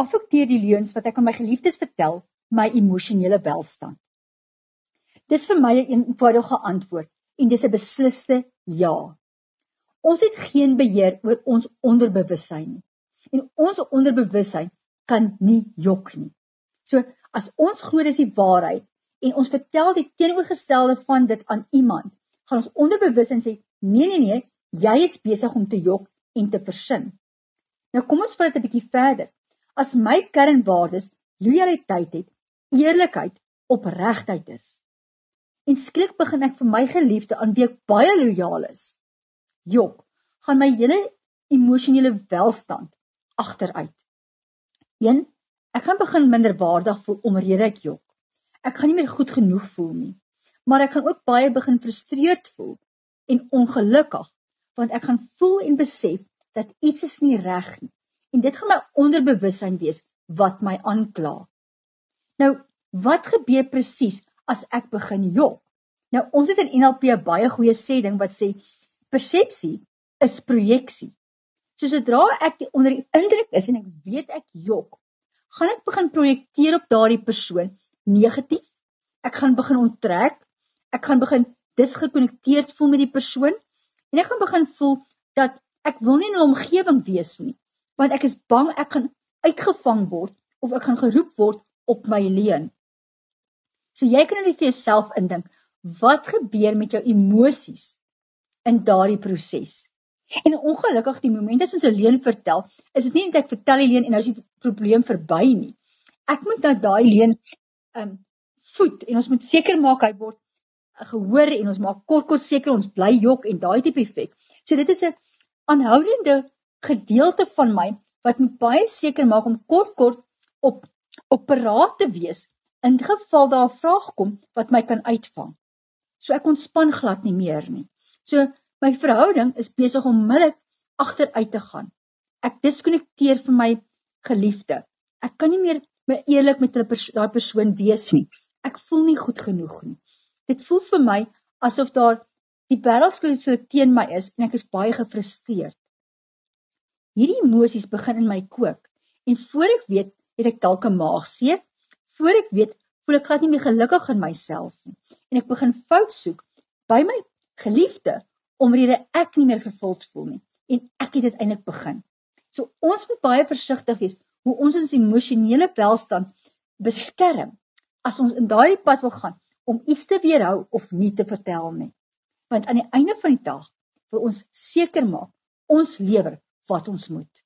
affekteer die leuns wat ek aan my geliefdes vertel my emosionele welstand? Dis vir my 'n eenvoudige antwoord en dis 'n besliste ja. Ons het geen beheer oor ons onderbewussyn nie. En ons onderbewussyn kan nie jok nie. So as ons glo dis die waarheid en ons vertel die teenoorgestelde van dit aan iemand, gaan ons onderbewussyn sê nee nee nee, jy is besig om te jok en te versin. Nou kom ons vat dit 'n bietjie verder. As my kernwaardes loyaliteit het, eerlikheid, opregtheid is. En skielik begin ek vir my geliefde aan wie ek baie lojaal is, jok, gaan my hele emosionele welstand agteruit. 1. Ek gaan begin minderwaardig voel omrede ek jok. Ek gaan nie meer goed genoeg voel nie. Maar ek gaan ook baie begin frustreerd voel en ongelukkig want ek gaan voel en besef dat iets is nie reg nie. En dit gaan my onderbewussyn wees wat my aankla. Nou, wat gebeur presies as ek begin jok? Nou, ons het in NLP 'n baie goeie sê ding wat sê persepsie is projeksie. So sodra ek onder die indruk is en ek weet ek jok, gaan ek begin projekteer op daardie persoon negatief. Ek gaan begin onttrek. Ek gaan begin disgekonnekteerd voel met die persoon en ek gaan begin voel dat ek wil nie in 'n omgewing wees nie want ek is bang ek gaan uitgevang word of ek gaan geroep word op my leen. So jy kan net vir jouself indink, wat gebeur met jou emosies in daardie proses? En ongelukkig die oomblik as ons 'n leen vertel, is dit nie net ek vertel die leen en nou is die probleem verby nie. Ek moet nou daai leen um voed en ons moet seker maak hy word gehoor en ons maak kort kort seker ons bly jok en daai tipe effek. So dit is 'n aanhoudende gedeelte van my wat moet baie seker maak om kort kort op op paraat te wees in geval daar 'n vraag kom wat my kan uitvang. So ek ontspan glad nie meer nie. So my verhouding is besig om middelik agteruit te gaan. Ek diskonnekteer vir my geliefde. Ek kan nie meer me eerlik met hulle pers daai persoon wees nie. Ek voel nie goed genoeg nie. Dit voel vir my asof daar die wêreldskuld teen my is en ek is baie gefrustreerd. Hierdie emosies begin in my kook en voor ek weet, het ek dalk 'n maagseer. Voor ek weet, voel ek glad nie meer gelukkig in myself nie en ek begin fout soek by my geliefde omrede ek nie meer vervuld voel nie en ek het dit eintlik begin. So ons moet baie versigtig wees hoe ons ons emosionele welstand beskerm as ons in daardie pad wil gaan om iets te weerhou of nie te vertel nie want aan die einde van die dag wil ons seker maak ons lewer wat ons moet